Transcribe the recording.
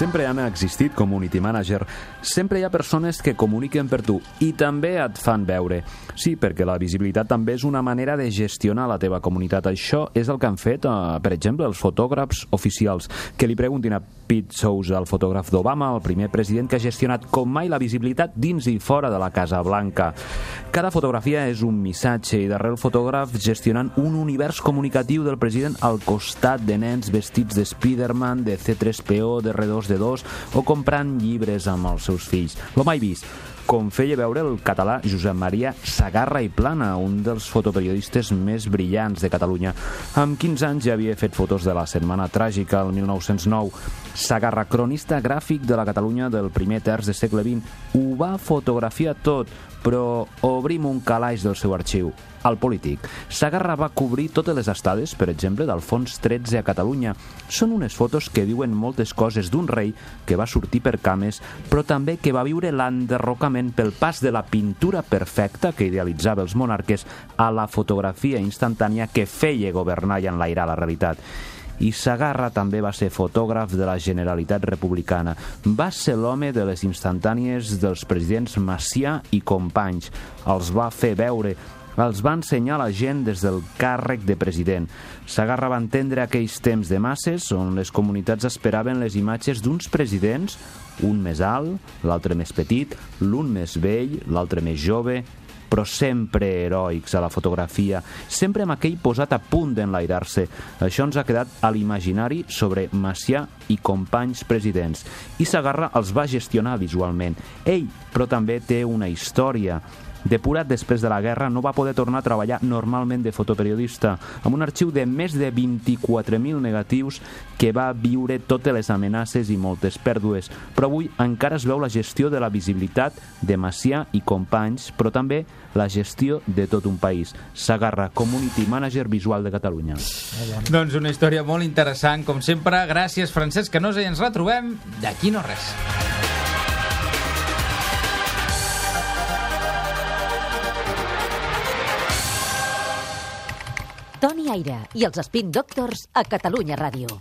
Sempre han existit community manager, sempre hi ha persones que comuniquen per tu i també et fan veure. Sí, perquè la visibilitat també és una manera de gestionar la teva comunitat. Això és el que han fet, eh, per exemple, els fotògrafs oficials, que li preguntin a Pete Sous, el fotògraf d'Obama, el primer president que ha gestionat com mai la visibilitat dins i fora de la Casa Blanca. Cada fotografia és un missatge i darrere el fotògraf gestionant un univers comunicatiu del president al costat de nens vestits de Spider-Man, de C3PO, de R2D2 o comprant llibres amb els seus fills. Lo mai vist com feia veure el català Josep Maria Sagarra i Plana, un dels fotoperiodistes més brillants de Catalunya. Amb 15 anys ja havia fet fotos de la Setmana Tràgica, el 1909. Sagarra, cronista gràfic de la Catalunya del primer terç de segle XX, ho va fotografiar tot, però obrim un calaix del seu arxiu, el polític. Sagarra va cobrir totes les estades, per exemple, d'Alfons XIII a Catalunya. Són unes fotos que diuen moltes coses d'un rei que va sortir per cames, però també que va viure l'enderrocament pel pas de la pintura perfecta que idealitzava els monarques a la fotografia instantània que feia governar i enlairar la realitat i Sagarra també va ser fotògraf de la Generalitat Republicana. Va ser l'home de les instantànies dels presidents Macià i Companys. Els va fer veure, els va ensenyar la gent des del càrrec de president. Sagarra va entendre aquells temps de masses on les comunitats esperaven les imatges d'uns presidents, un més alt, l'altre més petit, l'un més vell, l'altre més jove, però sempre heroics a la fotografia, sempre amb aquell posat a punt d'enlairar-se. Això ens ha quedat a l'imaginari sobre Macià i companys presidents. I Sagarra els va gestionar visualment. Ell, però també té una història. Depurat després de la guerra, no va poder tornar a treballar normalment de fotoperiodista, amb un arxiu de més de 24.000 negatius que va viure totes les amenaces i moltes pèrdues. Però avui encara es veu la gestió de la visibilitat de Macià i companys, però també la gestió de tot un país. Sagarra, Community Manager Visual de Catalunya. Doncs una història molt interessant, com sempre. Gràcies, Francesc Canosa, i ens retrobem d'aquí no res. Toni Aire i els Spin Doctors a Catalunya Ràdio.